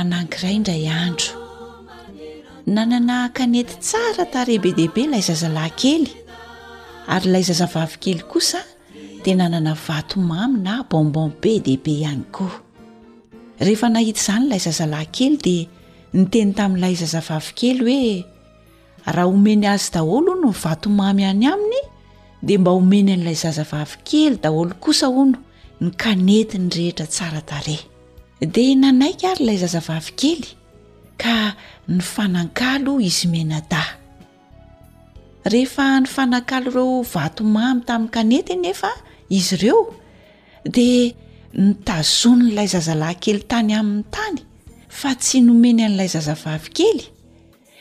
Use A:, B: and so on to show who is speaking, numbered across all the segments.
A: anankiray indray andro nanana kanety tsara tare be dehibe ilay zazalahy kely ary ilay zazavavy kely kosa dia nanana vato mamy na bonbon be dehibe ihany koa rehefa nahita izany ilay zazalahy kely dia niteny tamin'ilay zazavavy kely hoe Raha omeny azy daholo hono ny vatomamy any aminy dia mba omeny an'ilay zazavavy kely daholo kosa hono ny kanetiny rehetra tsara tarehy. Dia nanaiky ary ilay zazavavy kely ka nifanankalo izy mianadahy. Rehefa nifanankalo ireo vatomamy tamin'ny kanety anefa izy ireo dia nitazonin'ilay zazalahy kely tany aminy tany fa tsy nomeny an'ilay zazavavy kely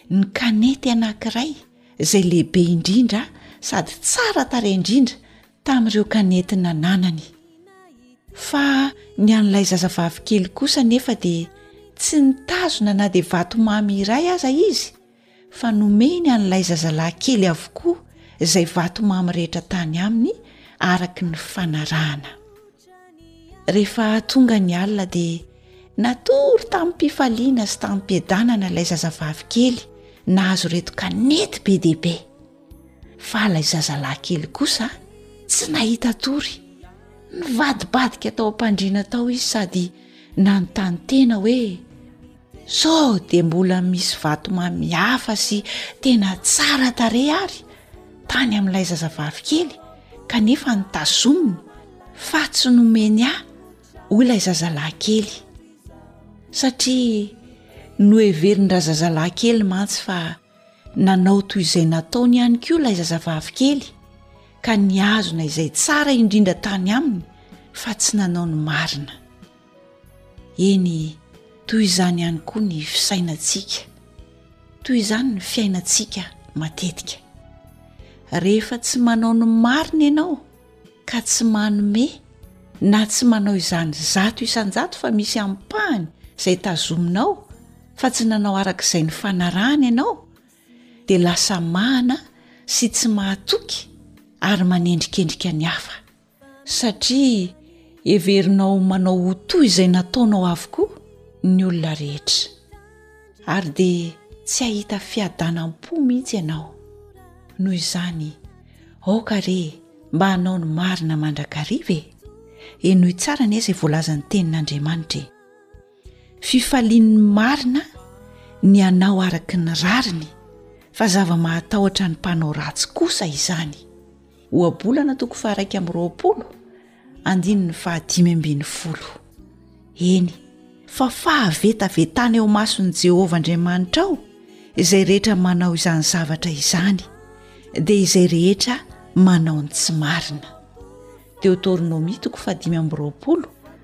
A: Ny kanety anankiray izay lehibe indrindra sady tsara tarehy indrindra tamin'ireo kanety nananany. Fa ny an'ilay zazavavy kely kosa anefa dia tsy nitazona na dia vatomamy iray aza izy fa nomeny an'ilay zazalahy kely avokoa izay vatomamy rehetra tany aminy araka ny fanarahana. Rehefa tonga ny alina dia natory tamim-pifaliana sy tamim-piadanana ilay zazavavy kely nahazo ireto kanety be dia be. Fa ilay zazalahy kely kosa tsy nahita tory. Nivadibadika tao am-pandriana tao izy sady nanontany tena hoe. Sao dia mbola misy vatomamy hafa sy tena tsara tarehy ary tany amin'ilay zazavavy kely kanefa notazominy fa tsy nomeny ahy, hoy ilay zazalahy kely. Satria noheverin-drazazalahy kely mantsy fa nanao toy izay nataony ihany koa ilay zazavavy kely ka nihazona izay tsara indrindra tany aminy fa tsy nanao ny marina. Eny, toy izany ihany koa ny fisainantsika, toy izany ny fiainantsika matetika. Rehefa tsy manao ny marina ianao ka tsy manome na tsy manao izany zato isan-jato fa misy ampahany izay tazominao fa tsy nanao araka izay nifanarahana ianao, dia lasa mahana sy tsy mahatoky ary manendrikendrika ny hafa. satria heverinao manao ho toy izay nataonao avokoa ny olona rehetra ary dia tsy hahita fiadanam-po mihitsy ianao noho izany aoka re mba hanao ny marina mandrakariva e henoy tsara anie izay voalazan'ny tenin'andriamanitra e fifalian'ny marina ny anao araka ny rariny fa zava-mahatahotra ny mpanao ratsy kosa izany ohabolana toko faharaika amin'ny roapolo andiny ny fahadimy ambin'ny folo eny fa fahavetavetana eo mason'i jehovah andriamanitra ao izay rehetra manao izany zavatra izany dia izay rehetra manao ny tsy marina teotornomia toko fahadimy amby roapolo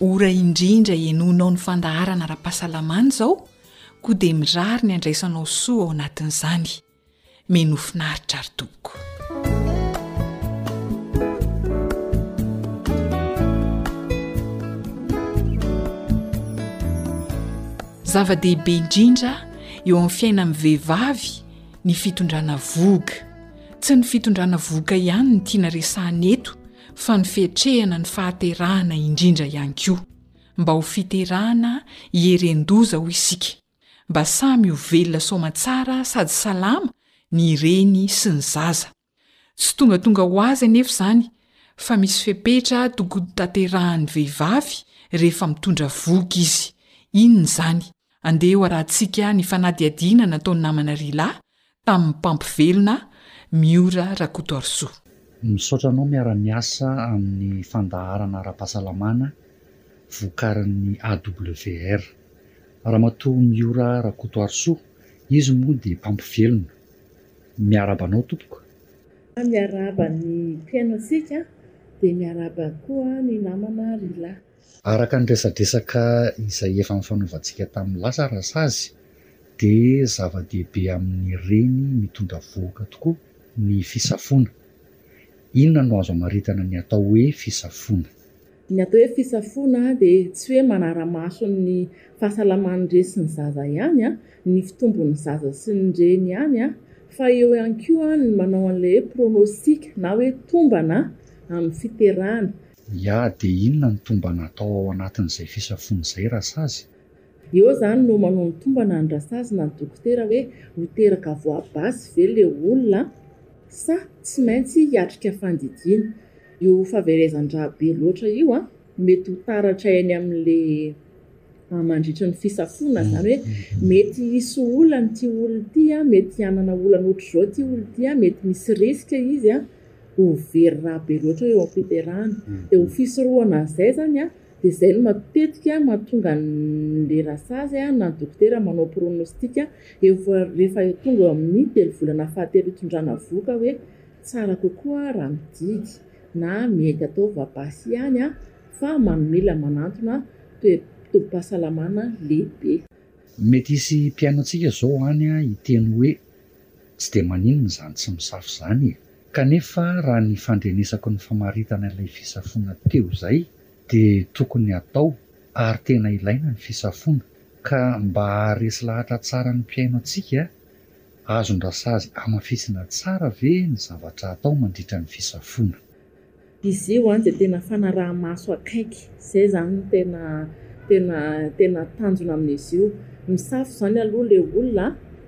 B: Ora indrindra henoinao ny fandaharana ara-pahasalamana izao, koa dia mirary ny handraisanao soa ao anatin'izany. Menoa finaritra ry tompoko. Zava-dehibe indrindra eo amin'ny fiainan'ny vehivavy ny fitondrana vohoka. Tsy ny fitondrana vohoka ihany no tiana resahina eto, fa ny fiatrehana ny fahaterahana indrindra ihany koa, mba ho fiterahana hieren-doza hoy isika, mba samy ho velona soamantsara sady salama ny reny sy ny zaza. Tsy tongatonga ho azy anefa izany fa misy fepetra tokony tanterahan'ny vehivavy rehefa mitondra vohoka izy. Inona izany? Andeha hoarahantsika ny fanadihadiana nataon'ny namana Rila tamin'ny mpampivelona Miora Rakotoarisoa. Misaotra
C: anao miara miasa amin'ny fandaharana ara-pahasalamana vokarin'ny AWR. Ramatoa Miora Rakotoarisoa, izy moa dia mpampivelona. Miarahaba anao tompoko.
D: Miarahaba ny mpihaino antsika dia miarahaba koa ny namana Lila.
C: Araka ny resadresaka izay efa nifanaovantsika tamin'ny lasa raha sazy dia zava-dehibe amin'ireny mitondra vohoka tokoa ny fisafoana. Inona no azo amaritana ny atao hoe fisafoana?
D: Ny atao hoe fisafoana dia tsy hoe manara-maso ny fahasalaman'ny reny sy ny zaza ihany, ny fitombon'ny zaza sy ny reny ihany fa eo ihany koa ny manao an'ilay hoe pronostic na hoe tombana amin'ny fiterahana.
C: Ya dia inona ny tombana atao ao anatin'izay fisafoana izay rasazy?
D: Eo zany no manony tombana ny rasazy na ny dokotera hoe ho teraka voix basse ve le olona sa tsy maintsy hiatrika fandidiana. Io fahaverezan-draha be loatra io mety ho taratra eny amin'le mandritry ny fisafoana zany hoe mety hisy olana ity olona ity, mety hanana olana ohatr'izao ity olona ity, mety misy risque izy. ho very rà be loatra eo am-piterahana. Dia ho fisorohana an'izay izany dia izay no matetika mahatonga an'ilay rasazy na ny dokotera manao pronostic efa rehefa tonga amin'ny telo volana fahatelo hitondrana vohoka hoe tsara kokoa raha mididy na mety atao vabasy ihany fa mila manantona toe-tobim-pahasalamana lehibe.
C: Mety hisy mpihaino antsika izao any hiteny hoe. Tsy dia maninona izany tsy misafo izany e! Kanefa raha ny fandrenesako ny famaritana ilay fisafoana teo izay dia tokony atao ary tena ilaina ny fisafoana ka mba haharesy lahatra tsara ny mpihaino antsika a! Azon-dRasazy hamafisina tsara ve ny zavatra atao mandritra ny fisafoana?
D: Izy io an dia tena fanaraha-maso akaiky, izay izany no tena tena tena tanjona amin'izy io. Misafo izany aloha ilay olona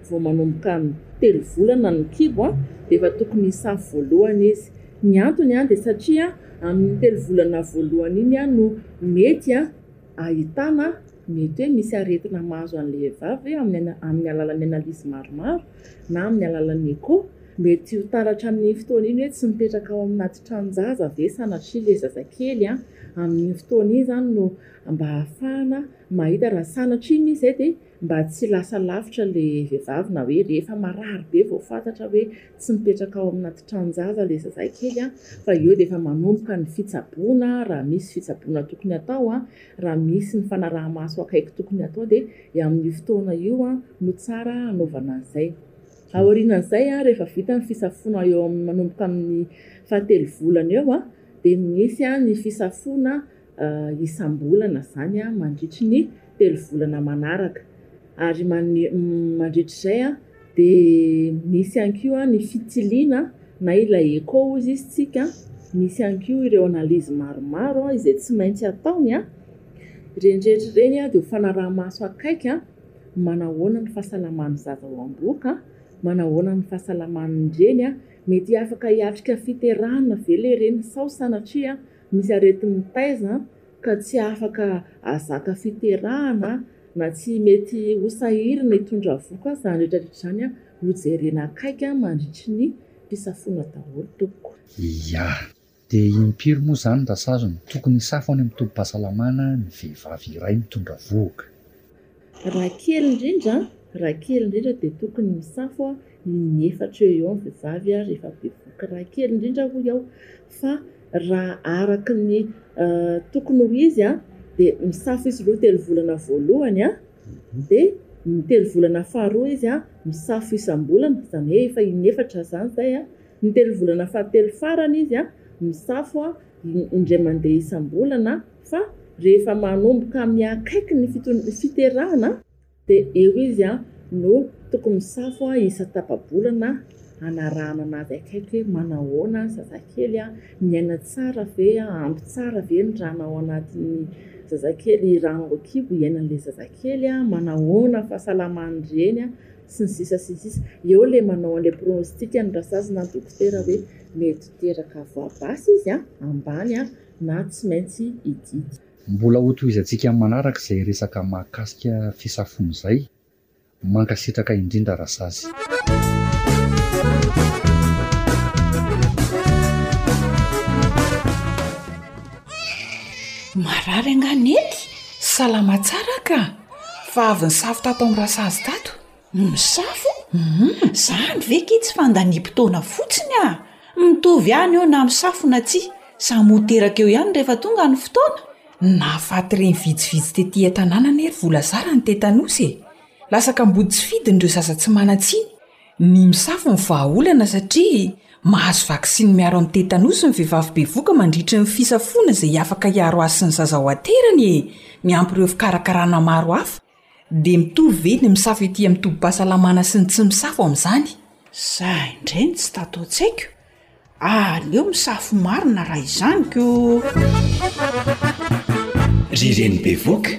D: vao manomboka telo volana ny kibo an, dia efa tokony hisafo voalohany izy. Ny antony an dia satria amin'iny telo volana voalohany iny an no mety an ahitana mety hoe misy aretina mahazo an'ilay vehivavy amin'ny alalan'ny analyse maromaro. na amin'ny alalan'ny echo, mety ho taratra amin'iny fotoana iny hoe tsy mipetraka ao amin'ny anaty tranon-jaza ve sanatria ilay zazakely an, amin'iny fotoana iny izany no mba ahafahana mahita raha sanatria misy izay dia mba tsy lasa lavitra ilay vehivavy na hoe rehefa marary be vao fantatra hoe tsy mipetraka ao amin'ny anaty tranon-jaza ilay zazakely an, fa eo dia efa manomboka ny fitsaboana raha misy fitsaboana tokony hatao an, Raha misy ny fanaraha-maso akaiky tokony hatao dia eo amin'io fotoana io no tsara hanaovana an'izay. Aorianan'izay, rehefa vita ny fisafoana eo amin'ny manomboka amin'ny fahatelo volana eo dia misy ny fisafoana isam-bolana izany mandritry ny telo volana manaraka. Ary mandritra izay dia misy ihany koa ny fitiliana na ilay echo ozy izy tsika misy ihany koa ireo analyse maromaro izay tsy maintsy ataony an! ireny rehetra ireny an dia ho fanaraha-maso akaiky an! manahoana ny fahasalaman'ny zaza ao am-bohoka an! manahoana ny fahasalaman'ny reny an! mety afaka hiatrika fiterahana ve ilay reny sao sanatria misy aretin'ny taiza an! ka tsy afaka hahazaka fiterahana na tsy mety ho sahirana hitondra vohoka izany rehetra rehetra izany ho jerena akaiky mandritry ny fisafoana daholo tompoko.
C: Ia. Dia impiry moa izany raha sazy no tokony hisafo any amin'ny tobim-pahasalamana ny vehivavy iray mitondra vohoka?
D: Raha kely indrindra an, raha kely indrindra dia tokony misafo in efatra eo eo ny vehivavy rehefa bevoka, raha kely indrindra hoy aho, fa raha araka ny tokony ho izy an dia misafo izy roa telo volana voalohany an, dia ny telo volana faharoa izy an misafo isam-bolana, izany hoe efa in efatra izany izay an, ny telo volana fahatelo farany izy an misafo an. indray mandeha isam-bolana fa rehefa manomboka miakaiky ny fiterahana dia eo izy no tokony misafo isa-tapa-bolana hanarahana an'azy akaiky hoe manao ahoana ny zazakely, miaina tsara ve, ampy tsara ve ny rano ao anatin'ny zazakely, rano ao an-kibo hiainan'ilay zazakely, manao ahoana ny fahasalaman'ny reny. sy ny sisa sy ny sisa eo le manao an'ilay pronostic ny rasazy na ny dokotera hoe mety ho teraka voie basse izy an, ambany an, na tsy maintsy hididy.
C: Mbola ho tohizantsika amin'ny manaraka izay resaka mahakasika fisafoana izay. Mankasitraka indrindra Rasazy.
E: Marary angaha nety? Salama tsara ka? Fa avy nisafo tato amin'ny rasazy tato?
A: Misafo? Izany ve ki tsy fandaniam-potoana fotsiny ah! Mitovy ihany eo na misafo na tsia, samy ho teraka eo ihany rehefa tonga ny fotoana!
E: Nahafaty reny vitsivitsy tety an-tanàna anie ry Volazara ny tetanosy e! Lasa kamboty tsy fidiny ireo zaza tsy manan-tsiny, Ny misafo ny vahaolana satria mahazo vaksiny miaro amin'ny tetanosy ny vehivavy bevoka mandritry ny fisafoana izay afaka hiaro azy sy ny zaza ho aterany e! miampy ireo fikarakarana maro hafa. Dia mitovy ve ny misafo ety amin'ny tobim-pahasalamana sy ny tsy misafo amin'izany?
A: Za indray no tsy tato an-tsaiko. Aleo misafo marina raha izany ko!
F: Ry reny bevoka!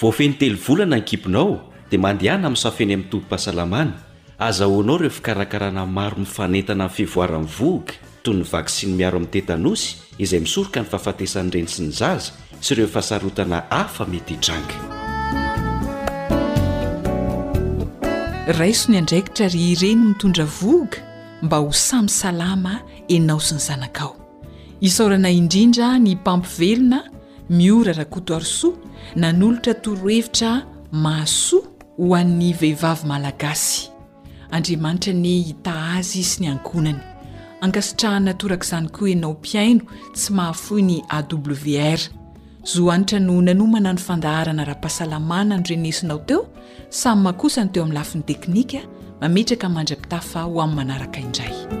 F: Vao feno telo volana ny kiponao dia mandehana misafo eny amin'ny tobim-pahasalamana, azahoanao ireo fikarakarana maro mifanentana amin'ny fivoaran'ny vohoka toy ny vaksiny miaro amin'ny tetanosy izay misoroka ny fahafatesan'ny reny sy ny zaza sy ireo fahasarotana hafa mety hitranga.
E: Raiso ny andraikitra ry reny mitondra vohoka mba ho samy salama enao sy ny zanakao. Isaorana indrindra ny mpampivelona Miora Rakotoarisoa nanolotra torohevitra mahasoa ho an'ny vehivavy malagasy. Andriamanitra anie hitaha azy sy ny ankohonany. Ankasitrahana torak'izany koa ianao mpihaino tsy mahafoy ny AWR. Zo hanitra no nanomana ny fandaharana ara-pahasalamana nodrenesinao teo, samy makosa ny teo amin'ny lafiny teknika, mametraka mandra-pitafa ho amin'ny manaraka indray.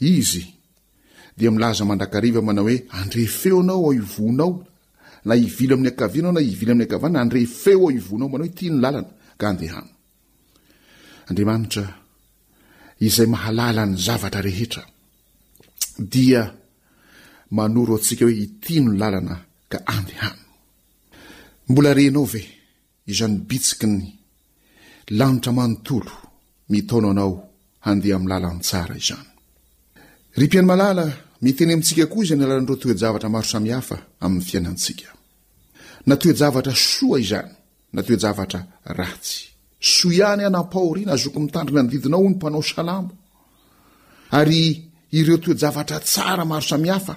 G: Izy dia milaza mandrakariva manao hoe, Andre feo anao ao ivonao, na hivily amin'ny ankaviana ao na hivily amin'ny ankavanana, andre feo ao ivonao manao hoe, ity ny lalana, ka andehano. Andriamanitra, izay mahalala ny zavatra rehetra, dia manoro antsika hoe, ity no lalana, ka andehano. Mbola renao ve? Izany bitsiky ny lanitra manontolo mitaona anao handeha amin'ny lalan-tsara izany. Ry mpianimalala, miteny amintsika koa izany alalan'ireo toe-javatra maro samihafa amin'ny fiainantsika. Na toe-javatra soa izany na toe-javatra ratsy. Soa ihany hanam-pahoriana zoky mitandrina ny didinao hoy ny mpanao salamo. Ary ireo toe-javatra tsara maro samihafa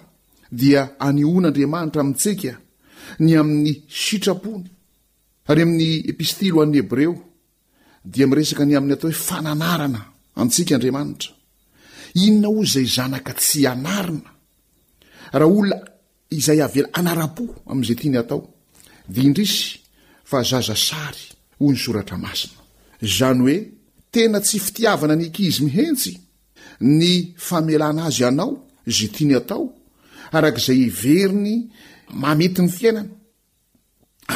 G: dia anehoan'Andriamanitra amintsika ny amin'ny sitrapony, ary amin'ny Epistily ho an'ny Hebreo dia miresaka ny amin'ny atao hoe fananarana antsika Andriamanitra. Inona hoy izay zanaka tsy hanarina? Raha olona izay avela hanara-po amin'izay tiany atao, dia indrisy fa zaza sary hoy ny Soratra Masina. Izany hoe tena tsy fitiavana ny ankizy mihitsy. ny famelana azy hanao izay tiany atao araka izay hiveriny mamety ny fiainana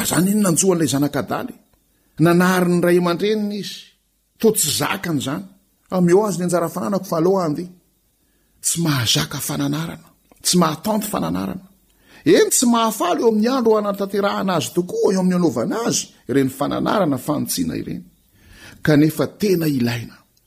G: azany iny nanjohan'ilay zanak'adaly nanary ny ray aman-dreniny izy to tsy zakany izany ameo azy ny anjara fananako fa aloha andeha tsy mahazaka fananarana tsy mahatanty fananarana eny tsy mahafaly eo amin'ny andro hanatanterahana azy tokoa eo amin'ny anaovana azy ireny fananarana fantsina ireny kanefa tena ilaina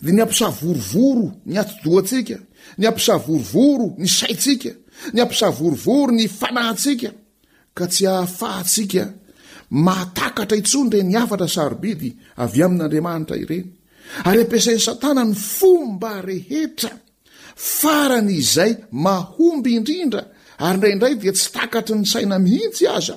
G: dia ny hampisavorovoro ny atidohantsika, ny hampisavorovoro ny saintsika, ny hampisavorovoro ny fanahintsika, ka tsy hahafahantsika mahatakatra intsony ireny hafatra sarobidy avy amin'Andriamanitra ireny. Ary ampiasain'i Satana ny fomba rehetra farany izay mahomby indrindra, ary indraindray dia tsy takatry ny saina mihitsy aza,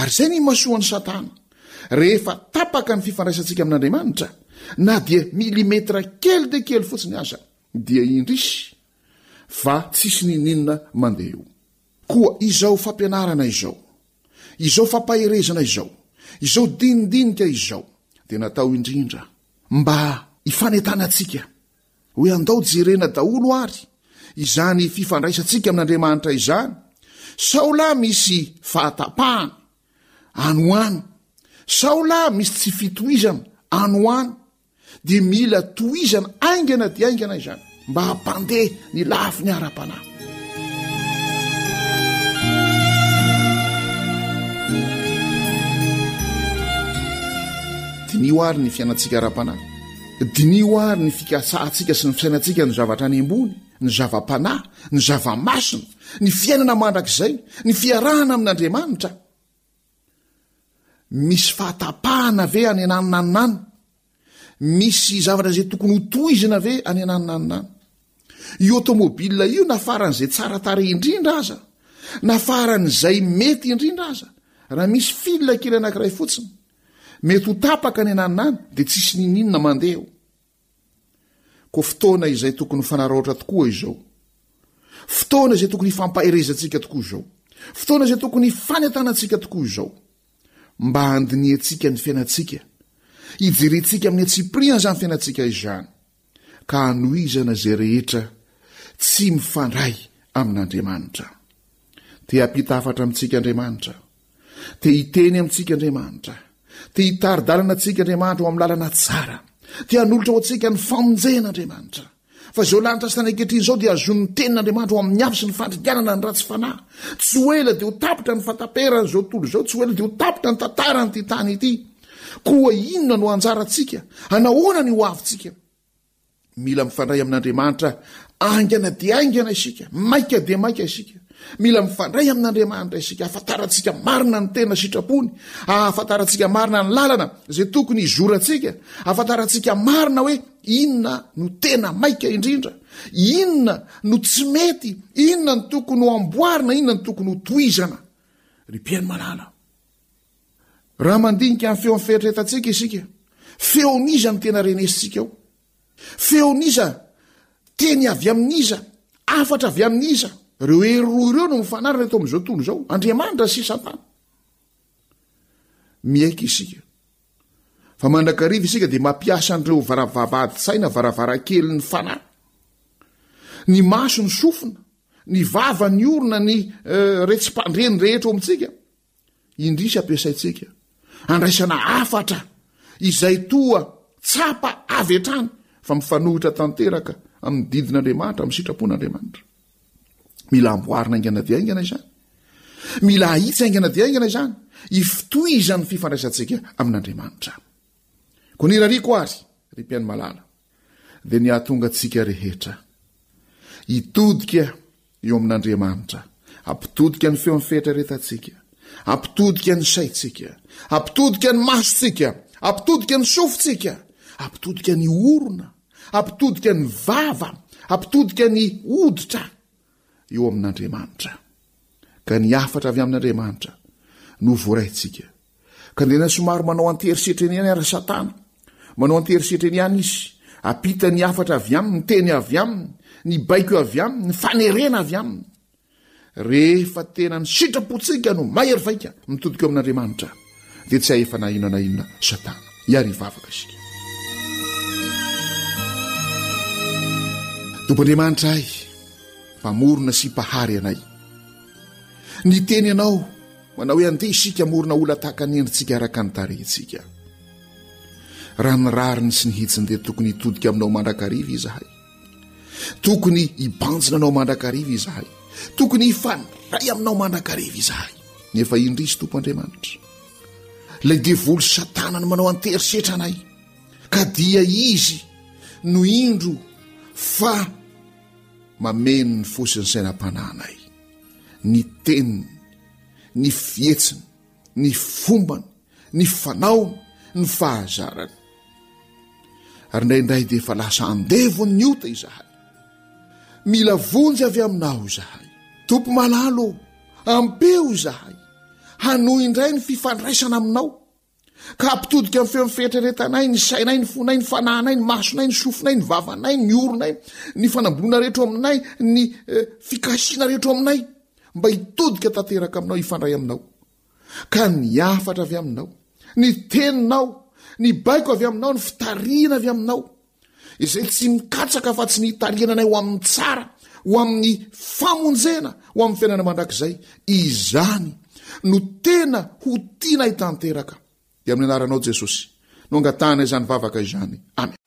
G: Ary izay no imasoan'i Satana. Rehefa tapaka ny fifandraisantsika amin'Andriamanitra, na dia milimetra kely dia kely fotsiny aza, dia indrisy fa tsisy niniana mandeha eo. Koa izao fampianarana izao, izao fampaherezana izao, izao dinidinika izao dia natao indrindra mba hifanentanantsika. Hoe andao jerena daholo àry izany fifandraisantsika amin'Andriamanitra izany, sao lahy misy fahatapahana any ho any, sao lahy misy tsy fitohizana any ho any, dia mila tohizana aingana dia aingana izany mba hampandeha ny lafiny ara-panahy. Diniho àry ny fiainantsika ara-panahy. Diniho àry ny fikatsahantsika sy ny fisainantsika ny zavatra any ambony, ny zava-panahy, ny zava-masina, ny fiainana mandrakizay, ny fiarahana amin'Andriamanitra. Misy fahatapahana ve any anananana any? Misy zavatra izay tokony ho tohizina ve any anananana any? Io tômôbila io na faran'izay tsara tarehy indrindra aza, na faran'izay mety indrindra aza, raha misy fil kely anankiray fotsiny, Mety ho tapaka any na na dia tsisy niniana mandeha eo. Koa fotoana izay tokony ho fanaraotra tokoa izao. Fotoana izay tokony hifampaherezantsika tokoa izao. Fotoana izay tokony hifanentanantsika tokoa izao. Mba handinihantsika ny fiainantsika. Hijerentsika amin'ny antsipirihan'izany fiainantsika izany. ka hanohizana izay rehetra tsy mifandray amin'Andriamanitra. Te hampita hafatra amintsika Andriamanitra. Te hiteny amintsika Andriamanitra. Te hitari-dalana antsika Andriamanitra ho amin'ny lalana tsara. Te hanolotra ho antsika ny famonjena Andriamanitra. Fa izao lanitra sy tany ankehitriny izao dia azon'ny tenin'Andriamanitra ho amin'ny hafa sy ny fandringanana ny ratsy fanahy. Tsy ho ela dia ho tapitra ny fahataperan'izao tontolo izao, tsy ho ela dia ho tapitra ny tantaran'ity tany ity. Koa inona no anjarantsika? Hanahoana ny hoavintsika? Mila mifandray amin'Andriamanitra aingana dia aingana isika, maika dia maika isika. Mila mifandray amin'Andriamanitra isika, ahafantarantsika marina ny tena sitrapony, ahafantarantsika marina ny lalana izay tokony hizorantsika, ahafantarantsika marina hoe inona no tena maika indrindra, inona no tsy mety, inona no tokony ho amboarina, inona no tokony ho toizana. Ry mpiaino malala, Raha mandinika ny feon'ny fieritreretantsika isika, feon'iza no tena renesintsika ao? Feon'iza? Teny avy amin'iza? Afatra avy amin'iza? Ireo hery roa ireo no mifanarina eto amin'izao tontolo izao, Andriamanitra sy Satana. Miaiky isika. Fa mandrakariva isika dia mampiasa an'ireo varavavahadin-tsaina varavarankelin'ny fanahy. Ny maso ny sofina, ny vava ny orona ny eh, retsi-pandreny rehetra ao amintsika. Indrisy ampiasaintsika handraisana hafatra izay toa tsapa avy hatrany fa mifanohitra tanteraka amin'ny didin'Andriamanitra, amin'ny sitrapon'Andriamanitra. Mila amboarina haingana dia haingana izany. Mila ahitsy haingana dia haingana izany ifitohizan'ny fifandraisantsika amin'Andriamanitra. Koa nirariako ary, ry mpiaino malala, dia ny hahatonga antsika rehetra hitodika eo amin'Andriamanitra, hampitodika ny feon'ny fieritreretantsika, hampitodika ny saintsika, hampitodika ny masontsika, hampitodika ny sofintsika, hampitodika ny orona, hampitodika ny vava, hampitodika ny hoditra eo amin'Andriamanitra. Ka ny hafatra avy amin'Andriamanitra no voaraintsika. Ka dia na somary manao an-terisetra eny ihany ary Satana. Manao an-terisetra eny ihany izy. Ampitany ny hafatra avy aminy, ny teny avy aminy, ny baiko avy aminy, ny fanerena avy aminy. Rehefa tena ny sitrapontsika no mahery vaika mitodika eo amin'Andriamanitra, dia tsy hahefa na inona na inona Satana. Hiary hivavaka isika. Tompo Andriamanitra ahy, Mpamorona sy Mpahary anay. Niteny Ianao. Manao hoe andeha isika hamorona olona tahaka ny endritsika araka ny tarehintsika.
H: Raha ny rariny sy ny hitsiny dia tokony hitodika aminao mandrakariva izahay. Tokony hibanjina anao mandrakariva izahay. Tokony hifandray aminao mandrakariva izahay. Nefa indrisy tompo Andriamanitra. Ilay devoly satana ny manao anterisetra anay. Ka dia izy no indro fa mameno ny fosiny sainam-panahinay. ny teniny ny fihetsiny ny fombany ny fanaony ny fahazarany ary indraindray dia efa lasa andevon'ny ota izahay mila vonjy avy aminao izahay tompo malalo ampeo izahay hanohy indray ny fifandraisana aminao Ka hampitodika amin'ny feon'ny fieritreretanay, ny sainay, ny fonay, ny fanahinay, ny masonay, ny sofinay, ny vavanay, ny oronay, ny fanamboloana rehetra aminay, ny eh, fikasiana rehetra aminay, mba hitodika tanteraka aminao, hifandray aminao. Ka ny hafatra avy aminao, ny teninao, ny baiko avy aminao, ny fitarihina avy aminao, izay tsy mikatsaka fa tsy ny hitariananay ho amin'ny tsara ho amin'ny famonjena ho amin'ny fiainana mandrakizay izany no tena ho tiana hitanteraka de amin'ny anaranao jesosy no angatahana izany vavaka izany amen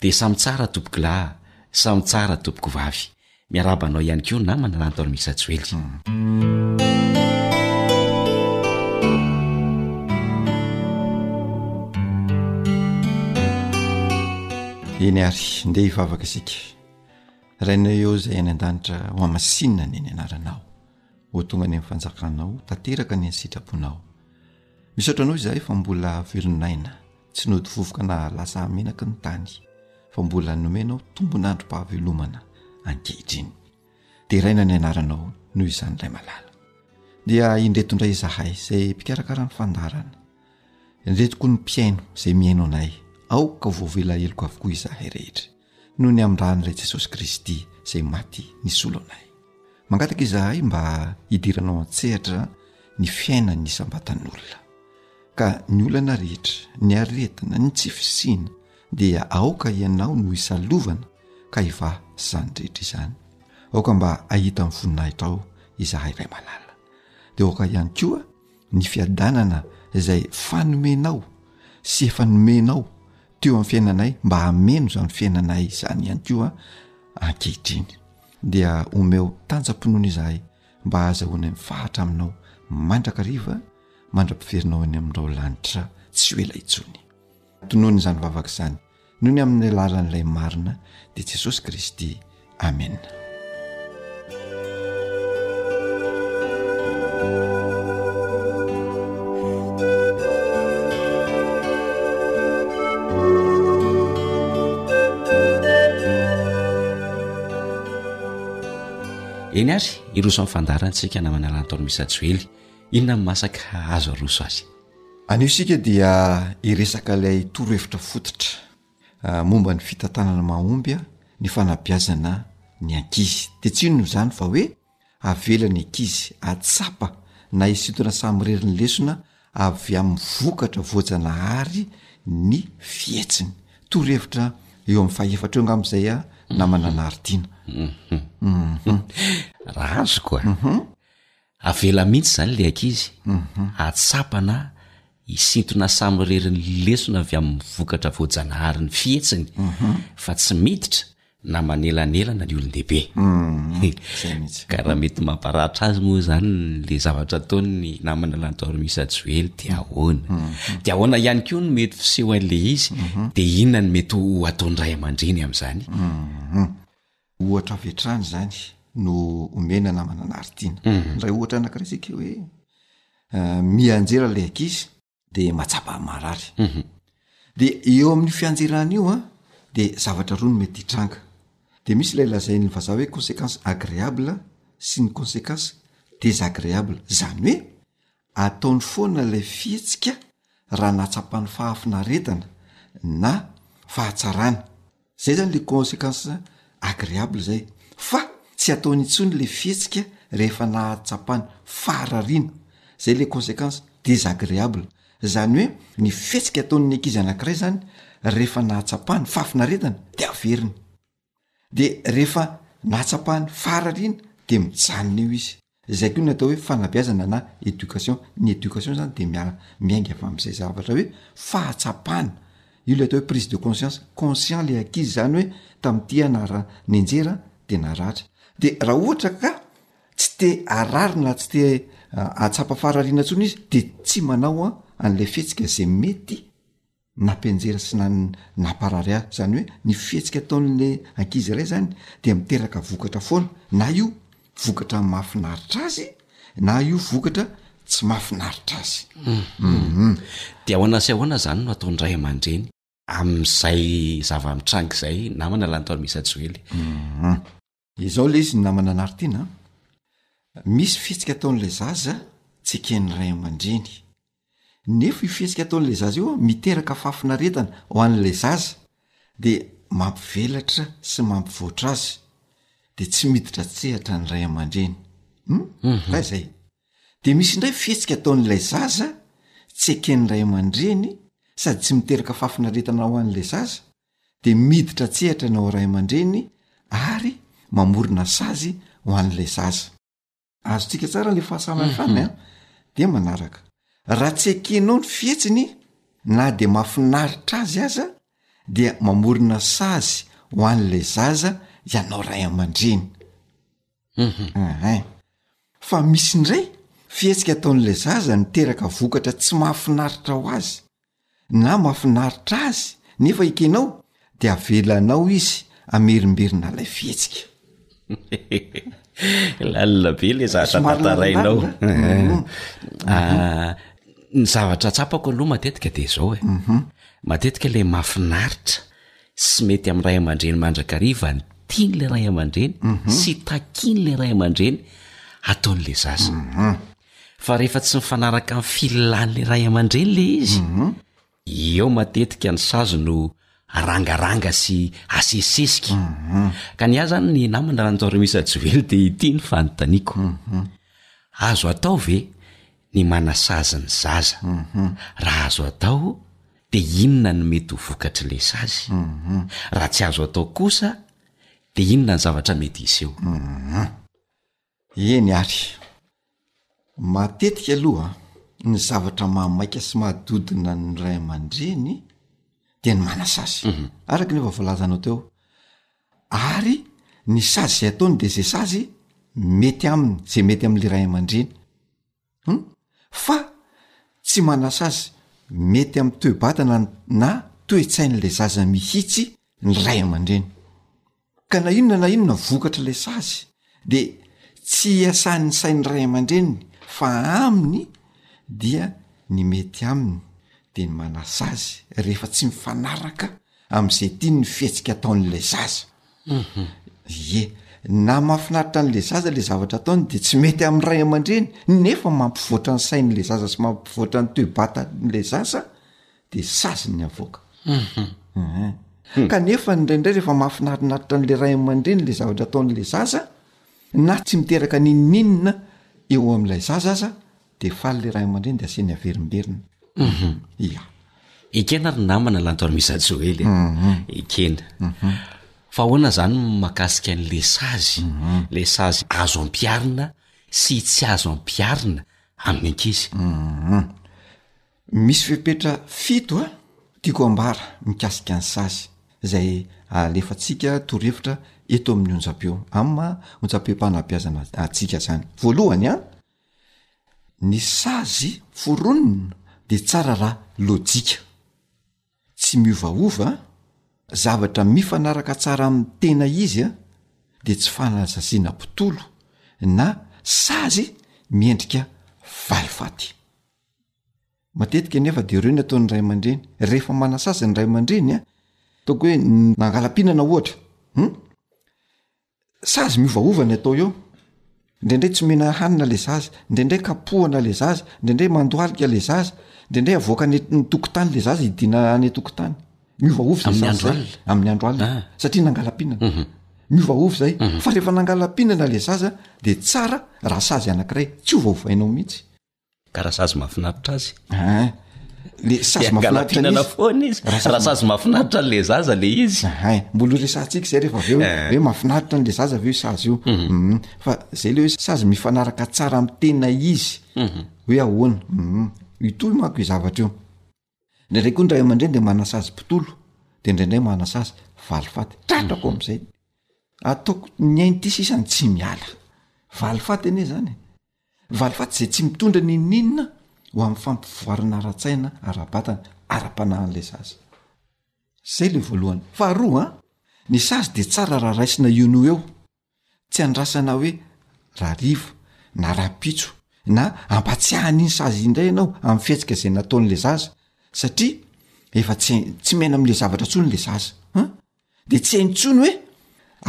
I: Dia
F: samy tsara tompoko lahy, samy tsara tompoko vavy. Miarahaba anao ihany koa namana Lanto Ramisajoely.
J: Eny ary, ndeha hivavaka isika. Rainay ô Izay any an-danitra, hohamasinina anie ny anaranao. Ho tonga any amin'ny fanjakanao, tanteraka anie ny sitraponao. Misaotra anao izahay fa mbola velon'aina, tsy nody vovoka na lasa menaky ny tany, fa mbola nomenao tombon'androm-pahavelomana ankehitriny. Deraina ny anaranao noho izany Ray malala. Dia indreto indray izahay izay mpikarakara ny fandaharana. Indreto koa ny mpihaino izay mihaino anay. Aoka ho voavela heloka avokoa izahay rehetra. noho ny amin'ny ran'ilay Jesosy Kristy izay maty nisolo anay. Mangataka izahay mba hidiranao an-tsehatra ny fiainan'ny isam-batan'olona. Ka ny olana rehetra, ny aretina, ny tsy fisiana dia aoka ianao no hisalovana ka hivaha izany rehetra izany. Aoka mba hahita ny voninahitrao izahay Ray malala. Dia aoka ihany koa Ny fiadanana izay fanomenao sy efa nomenao teo amin'ny fiainanay mba hameno izany fiainanay izany ihany koa ankehitriny. Dia omeo tanjam-pinoana izahay mba hahazahoanay mifahatra aminao mandrakariva mandra-piverinao eny amin'ireo lanitra tsy ho ela intsony. Tonony izany vavaka izany noho ny amin'ny alalan'ilay marina dia Jesosy Kristy. Amena.
F: eny ary iroso amin'ny fandaharantsika namana lantormisa joely inona ny masaka azo aroso azy
J: Anio isika dia hiresaka ilay torohevitra fototra momba ny fitantanana mahomby ny fanabeazana ny ankizy. De tsy inona izany fa hoe avela ny ankizy hahatsapa na hisintona samirery ny lesona avy amin'ny vokatra voajanahary ny fihetsiny. Torohevitra eo amin'ny fahefatra eo angamba izay a namana Naridiana.
F: Raha azoko a. Avela mihitsy izany ilay ankizy hahatsapana hisintona samirery ny lesona avy amin'ny vokatra voajanaharin'ny fihetsiny fa tsy miditra na manelanelana ny olon-dehibe. Ka raha mety mamparatra azy moa izany ilay zavatra ataon'ny namana Lantorimisa Joely dia ahoana? Dia ahoana ihany koa no mety fisehoan'ilay izy? Dia inona no mety ho ataon'ny ray aman-dreny amin'izany?
J: Ohatra avy hatrany izany no omena namana anaritiana. Mhm. Indray ohatra anankiray isika hoe eh, mianjera ilay ankizy dia matsapa marary. Mhm. Dia eo amin'ny fianjerana io an, dia zavatra roa no mety hitranga. Dia misy ilay lazain'ny vazaha hoe conséquence agréable sy ny conséquence désagréable. Izany hoe Ataony foana ilay fihetsika raha nahatsapany fahafinaretana na fahatsarana. Zay zany le consequence agreable zay. Fa tsy ataony intsony le fihetsika rehefa nahatsapany faharariana. Zay le consequence desagreable. Zany hoe ny fihetsika ataon'ny ankizy anankiray zany rehefa nahatsapany fahafinaretana de averiny. de rehefa nahatsapany farariana de mijanona eo izy izay koa ny atao hoe fanabeazana na education ny education zany de miara- miainga avy am'izay zavatra hoe fahatsapana io le atao hoe prise de conscience conscient le ankizy zany hoe tamin'ity aho nahara- nenjera an de naratra de raha ohatra ka tsy te harary na tsy te hahatsapa farariana ntsony izy de tsy manao an an'ilay fihetsika zay mety nampianjera sy namparary ahy, izany hoe ny fihetsika ataon'le ankizy iray zany dia miteraka vokatra foana na io vokatra mahafinaritra azy na io vokatra tsy mahafinaritra azy uum.
F: De ahoana sy ahoana zany no ataon'ny ray aman-dreny amin'izay zava-mitranga izay namana lany tao Amisa Joely?
J: Izao ilay izy ny namana anaritiana an! Misy fihetsika ataon'ilay zaza tsy eken'ny ray aman-dreny. Nefa io fihetsika ataon'ilay zaza io an, miteraka fahafinaretana ho an'ilay zaza dia mampivelatra sy mampivoatra azy dia tsy miditra an-tsehatra ny ray aman-dreny. Hum? Raha izay. Dia misy indray fihetsika ataon'ilay zaza tsy eken'ny ray aman-dreny sady tsy miteraka fahafinaretana ho an'ilay zaza dia miditra an-tsehatra ny ao ray aman-dreny ary mamorona sazy ho an'ilay zaza. Azontsika tsara ilay fahasalamana ihany an! Dia manaraka, raha tsy ekenao ny fihetsiny na dia mahafinaritra azy aza dia mamorona sazy ho an'ilay zaza ianao ray aman-dreny. Eeh. Fa misy indray fihetsika ataon'ilay zaza niteraka vokatra tsy mahafinaritra ho azy. na mafinaritra azy nefa ekenao de avelanao izy amerimberina lay fihetsika
F: lalina be le zahatatarainao
J: mhm.
F: ah, ny zavatra tsapako aloha matetika de zao e mhm. matetika le mafinaritra sy mety am ray aman-dreny mandrakariva ny tiany le ray aman-dreny mhm. sy takiany le ray aman-dreny ataon'le zaza fa rehefa tsy mifanaraka amin'ny filàn'ilay ray aman-dreny ilay izy, eo matetika ny sazy no arangaranga sy asesisesika. Ka ny ahy izany ny namana raha nitao Ramisa Joely dia ity no fanontaniako, azo atao ve ny manasazy ny zaza? Raha azo atao dia inona no mety ho vokatr'ilay sazy? Raha tsy azo atao kosa dia inona ny zavatra mety hiseho?
J: Eny ary. Matetika aloha ny zavatra maha maika sy maha dodona ny ray aman-dreny dia ny manasazy. Araka ny efa voalazanao teo. Ary ny sazy izay ataony dia izay sazy mety aminy, izay mety amin'ilay ray aman-dreny. um fa tsy manasazy mety amin'ny toe-batana na toe-tsain'ilay zaza mihitsy ny ray aman-dreny ka na inona na inona vokatr'ilay sazy de tsy iasan'ny sain'ny ray aman-dreniny fa aminy dia ny mety aminy de ny manasazy rehefa tsy mifanaraka am'izay tiany ny fihetsika ataon'ilay zaza. Ie, na mahafinaritra an'ilay zaza ilay zavatra ataony dia tsy mety amin'ny ray aman-dreny nefa mampivoatra ny sain'ilay zaza sy mampivoatra ny toe-batan'ilay zaza dia sazy ny avoaka. Kanefa ny indraindray rehefa mahafinarinaritra an'ilay ray aman-dreny ilay zavatra ataon'ilay zaza na tsy miteraka n'inon'inona eo amin'ilay zaza aza Dia faly ilay ray aman-dreny dia aseny averimberina. Ia.
F: Ekena ary namana Lantorimisa Joely e. Ekena. Fa ahoana izany ny mahakasika an'ilay sazy, ilay sazy azo ampiharina sy tsy azo ampiharina amin'ny ankizy?
J: Misy fepetra fito a, tiako ambara mikasika ny sazy izay alefantsika torohevitra eto amin'ny onjam-peo, amin'ny onjam-pem-panabeazana antsika izany. Voalohany a, Ny sazy foronina dia tsara raha lojika, tsy miovaova, zavatra mifanaraka tsara amin'ny tena izy dia tsy fanazaziana mpitolo na sazy miendrika valifaty. Matetika anefa dia ireo no ataon'ny ray aman-dreny rehefa manasazy ny ray aman-dreny ataoko hoe nangalam-pihinana ohatra, hum. Sazy miovaova ny atao eo, ndraindray tsy omena hanina le zaza, ndraindray kapohana le zaza, ndraindray mandohalika le zaza, ndraindray avoaka any an-tokotany le zaza hidiana any an-tokotany. Miovaova izay
F: sazy
J: zay. Amin'ny andro alina.
F: Ah.
J: Satria nangala-pihinana. Mhm. Miovaova izay. Mhm. Fa rehefa nangala-pihinana le zaza dia tsara raha sazy anankiray. Tsy ovaovainao mihitsy.
F: Ka raha sazy mahafinaritra azy
J: ah, le sazy mahafinaritratinana
F: foana izy raha sazy mahafinaritra le zaza le izy
J: ah, mbola resantsika zay rehefa avy eo
F: eh.
J: hoe mahafinaritra n'le zaza avy eo sazy io mhm. Mhm. fa zay le hoe sazy mifanaraka tsara ami'y tena izy mhm. hoe ahoana itoy mako i zavatra io Indraindray koa ny ray aman-dreny de manasazy mpitolo, de indraindray manasazy valifaty. Trandrako am'zay, ataoko ny ainy ty sisa no tsy miala. Valifaty anie zany e! Valifaty zay tsy mitondra n'inon'inona ho am' fampivoarana ara-tsaina, ara-batana, ara-panahy an'le zaza. Zay le voalohany. Faharoa an, ny sazy de tsara raha raisina eo noho eo. Tsy andrasana hoe rarivo na rahampitso na ampatsiahany iny sazy iny indray ianao amin'ny fihetsika izay nataon'le zaza satria efa tsy hain- tsy miaina am'le zavatra intsony le zaza an! de tsy hainy intsony hoe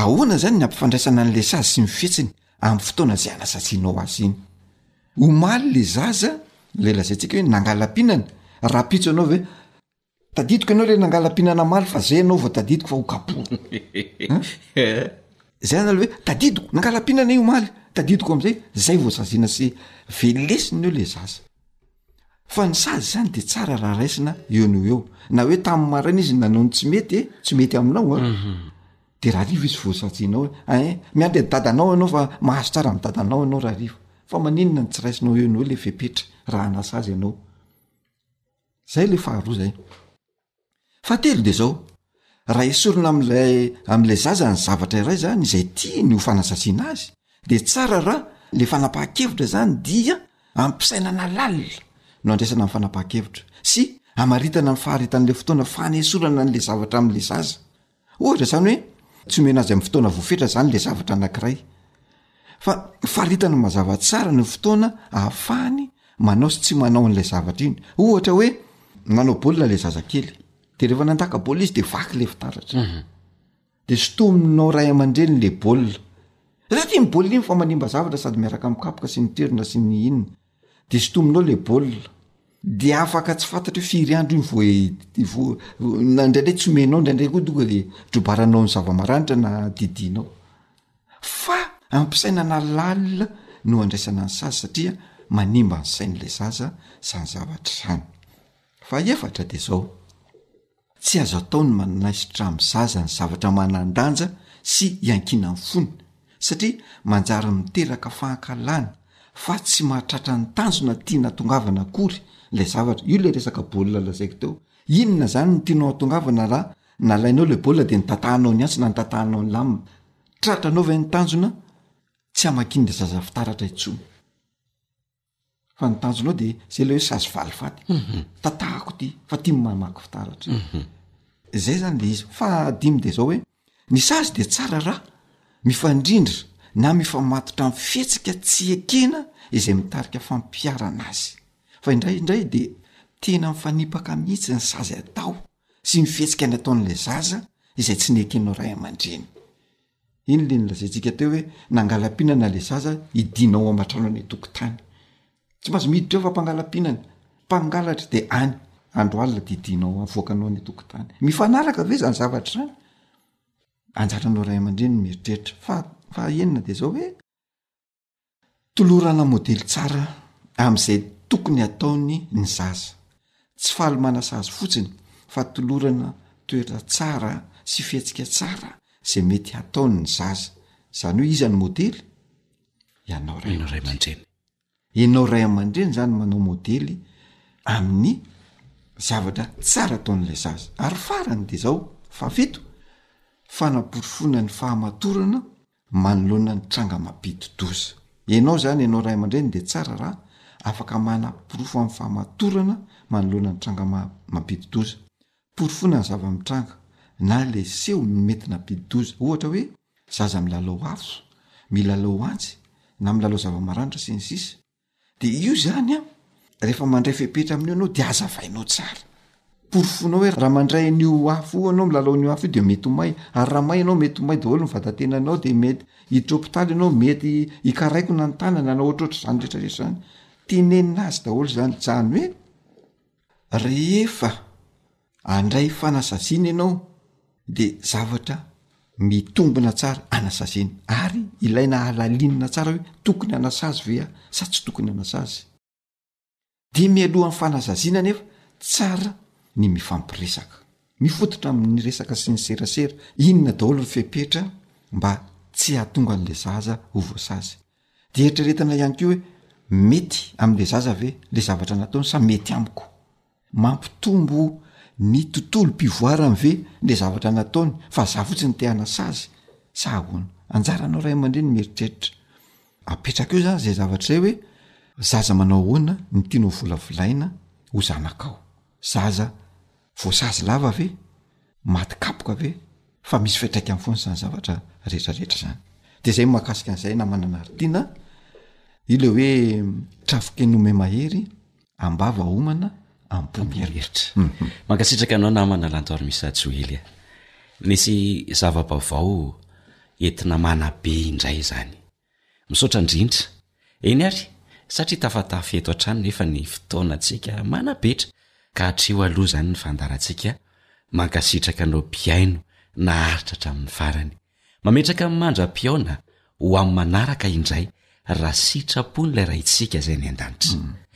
J: ahoana zany ny ampifandraisana an'le sazy sy ny fihetsiny amin'ny fotoana izay anasazianao azy iny. Omaly le zaza, le lazaintsika hoe nangala-pihinana, rahampitso ianao ve? Tadidiko ianao ilay nangalam-piana namaly fa zay ianao vao tadidiko fa ho kapohina. Zay ianao ilay hoe tadidiko, nangalam-piana anie omaly, tadidiko am'zay, zay vao saziana sy velesina eo le zaza. Fa ny sazy zany de tsara raha raisina eo no eo, na hoe tamin'ny maraina izy nanao ny tsy mety e, tsy mety aminao an, de rahariva izy vao sazianao hoe ein, miandry an'i dadanao ianao fa mahazo tsara an'i dadanao ianao rahariva, fa maninona no tsy raisinao eo no eo le fepetra raha hanasazy ianao. Zay le faharoa zay. Fahatelo de zao, raha esorina amin'ilay amin'ilay zaza ny zavatra iray zany izay tiany ho fanazasiana azy de tsara raha le fanapahan-kevitra zany dia ampisainana lalina no andraisana ny fanapahan-kevitra sy amaritana ny faharitan'ilay fotoana fanesorana an'ilay zavatra amin'ilay zaza. Ohatra izany hoe tsy omena azy amin'ny fotoana voafetra izany ilay zavatra anankiray, fa faritany mazava tsara ny fotoana ahafahany manao sy tsy manao an'ilay zavatra iny. Ohatra hoe nanao baolina ilay zazakely, de rehefa nandaka baolina izy de vaky ilay fitaratra, de sintominao ray aman-dreny ilay baolina, satria iny baolina iny fa manimba zavatra sady miaraka amin'ny kapoka sy ny toerana sy ny inona. de sotominao le baolina de afaka tsy fantatra hoe firy andro iny voa e- voa na indraindray tsy omenao indraindray koa tonga de drobaranao ny zava-maranitra na didianao fa ampisainana lalina no andraisana ny sazy satria manimba ny sain'ilay zaza zany zavatra zany fa efatra de zao. Tsy azo atao ny manaisotra amin'ny zaza ny zavatra manan-danja sy iankinan'ny fony, satria manjary miteraka fahankalana fa tsy mahatratra ny tanjona tiana hatongavana akory ilay zavatra. Io ilay resaka baolina lazaiko teo. Inona izany no tianao hatongavana raha nalainao ilay baolina dia notatahanao ny antsy na notatahanao ny lamina? Tratranao ve ny tanjona? Tsy hamakian'ilay zaza fitaratra intsony. fa ny tanjonao de zay le hoe sazy valifaty tatahako ty fa ty ny mahamaky fitaratra zay zany le izy fa dimy de zao hoe ny sazy de tsara raha mifandrindra na mifamatotra amny fihetsika tsy ekena izay mitarika fampiharana azy fa indray indray de tena mifanipaka mihitsy ny sazy atao sy ny fihetsika ny ataon'la zaza izay tsy nekenao ray aman-dreny Iny le nolazaintsika teo hoe nangalam-pihinana le zaza hidiana ao aman-trano any an-tokotany. Tsy maintsy miditra ao fa mpangalam-pihinana, mpangalatra de any, andro alina de hidiana ao avoakanao any an-tokotany. Mifanaraka ve zany zavatra zany? Anjaranao ray aman-dreny ny mieritreritra. Faha- faha enina de zao hoe. Tolorana modely tsara amin'izay tokony hataony ny zaza. Tsy faly manasazy fotsiny fa tolorana toetra tsara sy fihetsika tsara izay mety hataony ny zaza. Izany hoe iza no modely? Ianao ray
F: aman-dreny.
J: Ianao ray aman-dreny izany manao modely amin'ny zavatra tsara ataon'ilay zaza. Ary farany dia izao, fahafito, fanaporofoana ny fahamatorana manoloana ny tranga mampidi-doza. Ianao izany, ianao ray aman-dreny dia tsara raha afaka manaporofo amin'ny fahamatorana manoloana ny tranga mampidi-doza. Porofoina ny zava-mitranga na ilay seho mety nampidi-doza, ohatra hoe zaza milalao afo, milalao antsy na milalao zava-maranitra, sy ny sisa. De io zany a rehefa mandray fepetra amin'io anao de azavainao tsara porofoinao hoe raha mandray an'io afo io anao milalao an'io afo io de mety ho may ary raha may ianao mety ho may daholo ny vatan-tenanao de mety hiditra hopitaly ianao mety hikaraikona ny tanana na ohatrohatr' zany retraretra zany tenenina azy daholo zany zany hoe Rehefa handray fanasaziana ianao de zavatra mitombina tsara anasaziana ary ilaina halalinina tsara hoe tokony hanasazy ve aho sa tsy tokony hanasazy? De mialohan'ny fanasaziana nefa tsara ny mifampiresaka, mifototra amin'ny resaka sy ny serasera, inona daholo ny fepetra mba tsy hahatonga an'le zaza ho voasazy? De eritreretina ihany koa hoe mety amle zaza ve le zavatra nataony sa mety amiko? Mampitombo ny tontolom-pivoarany ve le zavatra nataony fa za fotsiny te hanasa azy sa ahoana? Anjaranao ray aman-dreny ny mieritreritra, apetraka eo zany zay zavatra zay hoe zaza manao ahoana no tianao hovolavolaina ho zanakao? Zaza. Voasazy lava ve? Maty kapoka ve? Fa misy fiantraikany foana izany zavatra rehetrarehetra izany. Dia izay mahakasika an'izay namana Naritina, io ilay hoe trafoke nome mahery, am-bava homana, am-po mieritreritra. Mhm.
F: Mankasitraka anao namana Lantoarimisa Joely a. Nisy zava-baovao entina manabe indray izany. Misaotra indrindra. Eny ary, satria tafatafy eto hatrany nefa ny fotoanantsika manapetra ka hatreo aloha izany ny fandaharantsika. Mankasitraka anao mpihaino naharitra hatramin'ny farany. Mametraka ny mandra-pihaona ho amin'ny manaraka indray raha sitrapon'ilay Raintsika izay any an-danitra.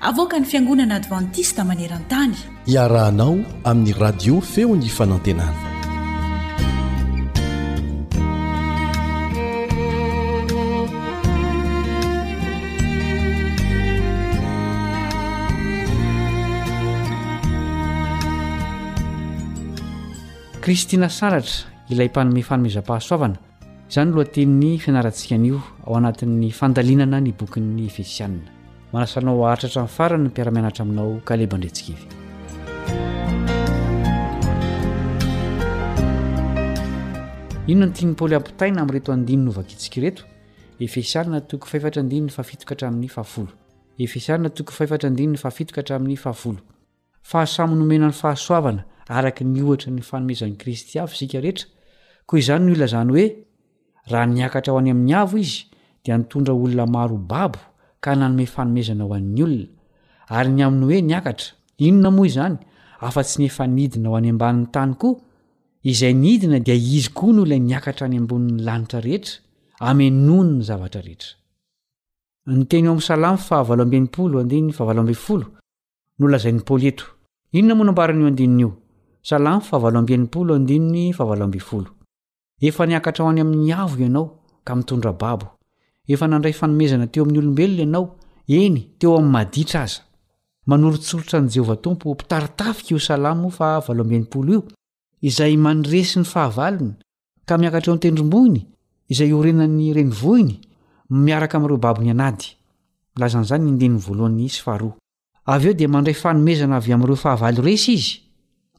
K: Avoakan'ny Fiangonana Advantista maneran-tany.
L: Iarahanao amin'ny Radio Feon'ny Fanantenana.
M: Kristina Saratra, ilay mpanome fanomezam-pahasoavana, izany no lohatenin'ny fianarantsika anio ao anatin'ny fandalinana ny bokin'ny Efesianina. Manasa anao haharitra hatramin'ny farany ny mpiara-mianatra aminao Kaleba Andriantsikivy. Inona no tian'i Paoly hampitaina amin'ireto andininy novakintsika ireto? Efesiana toko fahefatra andininy fahafito ka hatramin'ny fahafolo. Efesiana toko fahefatra andininy fahafito ka hatramin'ny fahafolo. fa samy nomena ny fahasoavana araka ny ohatry ny fanomezan'i Kristy avy isika rehetra, koa izany no ilazany hoe, Raha niakatra ho any amin'ny avo izy, dia nitondra olona maro ho babo ka nanome fanomezana ho an'ny olona, ary ny amin'ny hoe niakatra, inona moa izany afa-tsy ny efa nidina ho any ambanin'ny tany koa? Izay nidina dia izy koa no ilay niakatra any ambonin'ny lanitra rehetra, amenoany ny zavatra rehetra. Ny teny ao amin'ny Salamo fahavalo amby enimpolo, andininy fahavalo ambin'ny folo, no lazain'i Paoly eto. Inona moa no ambaran'io andininy io? Salam fahavalo amby enimpolo andininy fahavalo ambin'ny folo. Efa niakatra ho any amin'ny avo ianao, ka mitondra babo. Efa nandray fanomezana teo amin'ny olombelona ianao, eny, teo amin'ny maditra aza. Manoritsoritra an'i Jehovah Tompo ho mpitari-tafika io Salamo fahavalo amby enimpolo io, izay maniresy ny fahavalony ka miakatra eo an-tendrombohiny izay iorenan'ny renivohiny miaraka amin'ireo babony an'ady. Milaza an'izany ny andininy voalohany sy faharoa. Avy eo dia mandray fanomezana avy amin'ireo fahavalo resy izy.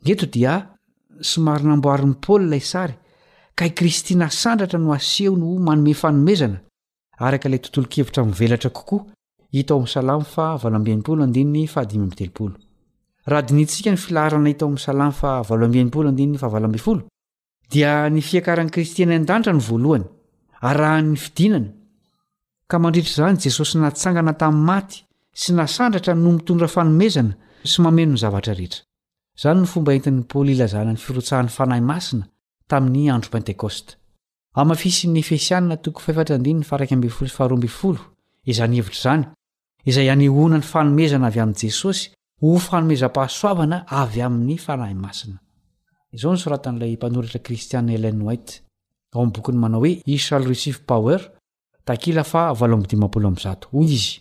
M: Ny eto dia somary namboarin'i Paoly ilay sary ka i Kristy nasandratra no asehony ho manome fanomezana araka ilay tontolon-kevitra mivelatra kokoa hita ao amin'ny Salamo faha valo amby enimpolo andininy faha dimy amby telopolo. Raha dinihintsika ny filaharana hita ao amin'ny Salamo faha valo amby enimpolo andininy faha valo ambin'ny folo dia ny fiakaran'ny Kristy any an-danitra no voalohany, arahan'ny fidinana, ka mandritra izany Jesosy natsangana tamin'ny maty sy nasandratra no mitondra fanomezana sy mameno ny zavatra rehetra. Izany no fomba entin'i Paoly ilazana ny firotsahan'ny Fanahy Masina tamin'ny andro Pentekosta. Hamafisin'ny Efesiana toko fahefatra andininy faharaika ambin'ny folo sy faharoa ambin'ny folo izany hevitra izany, izay hanehoana ny fanomezana avy amin'i Jesosy ho fanomezam-pahasoavana avy amin'ny Fanahy Masina. Izao no soratan'ilay mpanoratra kristiana Ellen White, ao amin'ny bokiny manao hoe Ye Shall Receive Power, takila faha valo amby dimampolo amby zato. Hoy izy,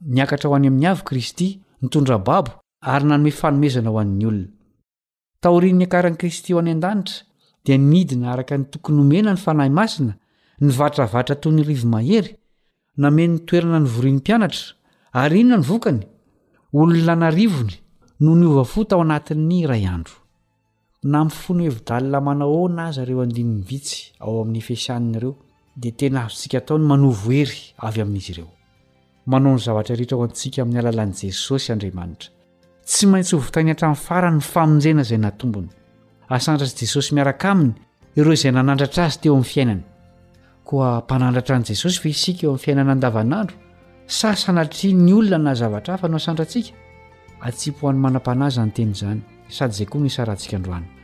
M: Niakatra ho any amin'ny Avo Kristy, nitondra babo, ary nanome fanomezana ho an'ny olona. Taorian'ny niakaran'i Kristy ho any an-danitra, dia nidina araka ny tokony homena ny fanahy masina, nivatravatra toy ny rivo-mahery, nameno ny toerana nivorian'ny mpianatra, ary inona no vokany? Olona an'arivony no niova fo tao anatin'ny iray andro. Na mifono hevi-dalina manao ahoana aza ireo andininy vitsy ao amin'ny Efesianina ireo, dia tena azontsika atao ny manovo hery avy amin'izy ireo. Manao ny zavatra rehetra ho antsika amin'ny alalan'i Jesosy Andriamanitra. Tsy maintsy ho vitainy hatramin'ny farany ny famonjena izay natombony. Asandratra Jesosy miaraka aminy ireo izay nanandratra azy teo amin'ny fiainany. Koa mpanandratra an'i Jesosy ve isika eo amin'ny fiainana andavanandro sa sanatria ny olona na zavatra hafa no asandrantsika? Atsipy ho an'ny manam-panahy izany teny izany sady izay koa no isarantsika androany.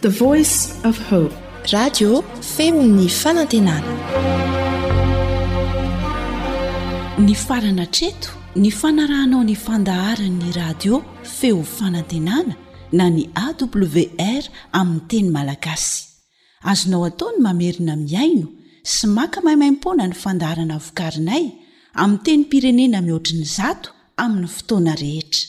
K: The voice of hope.
N: Radio feon'ny fanantenana.
K: Nifarana hatreto ny fanarahanao ny fandaharan'ny radio feo fanantenana na ny AWR amin'ny teny malagasy. Azonao atao ny mamerina mihaino sy maka maimaimpoana ny fandaharana vokarinay amin'ny tenim-pirenena mihoatry ny zato amin'ny fotoana rehetra.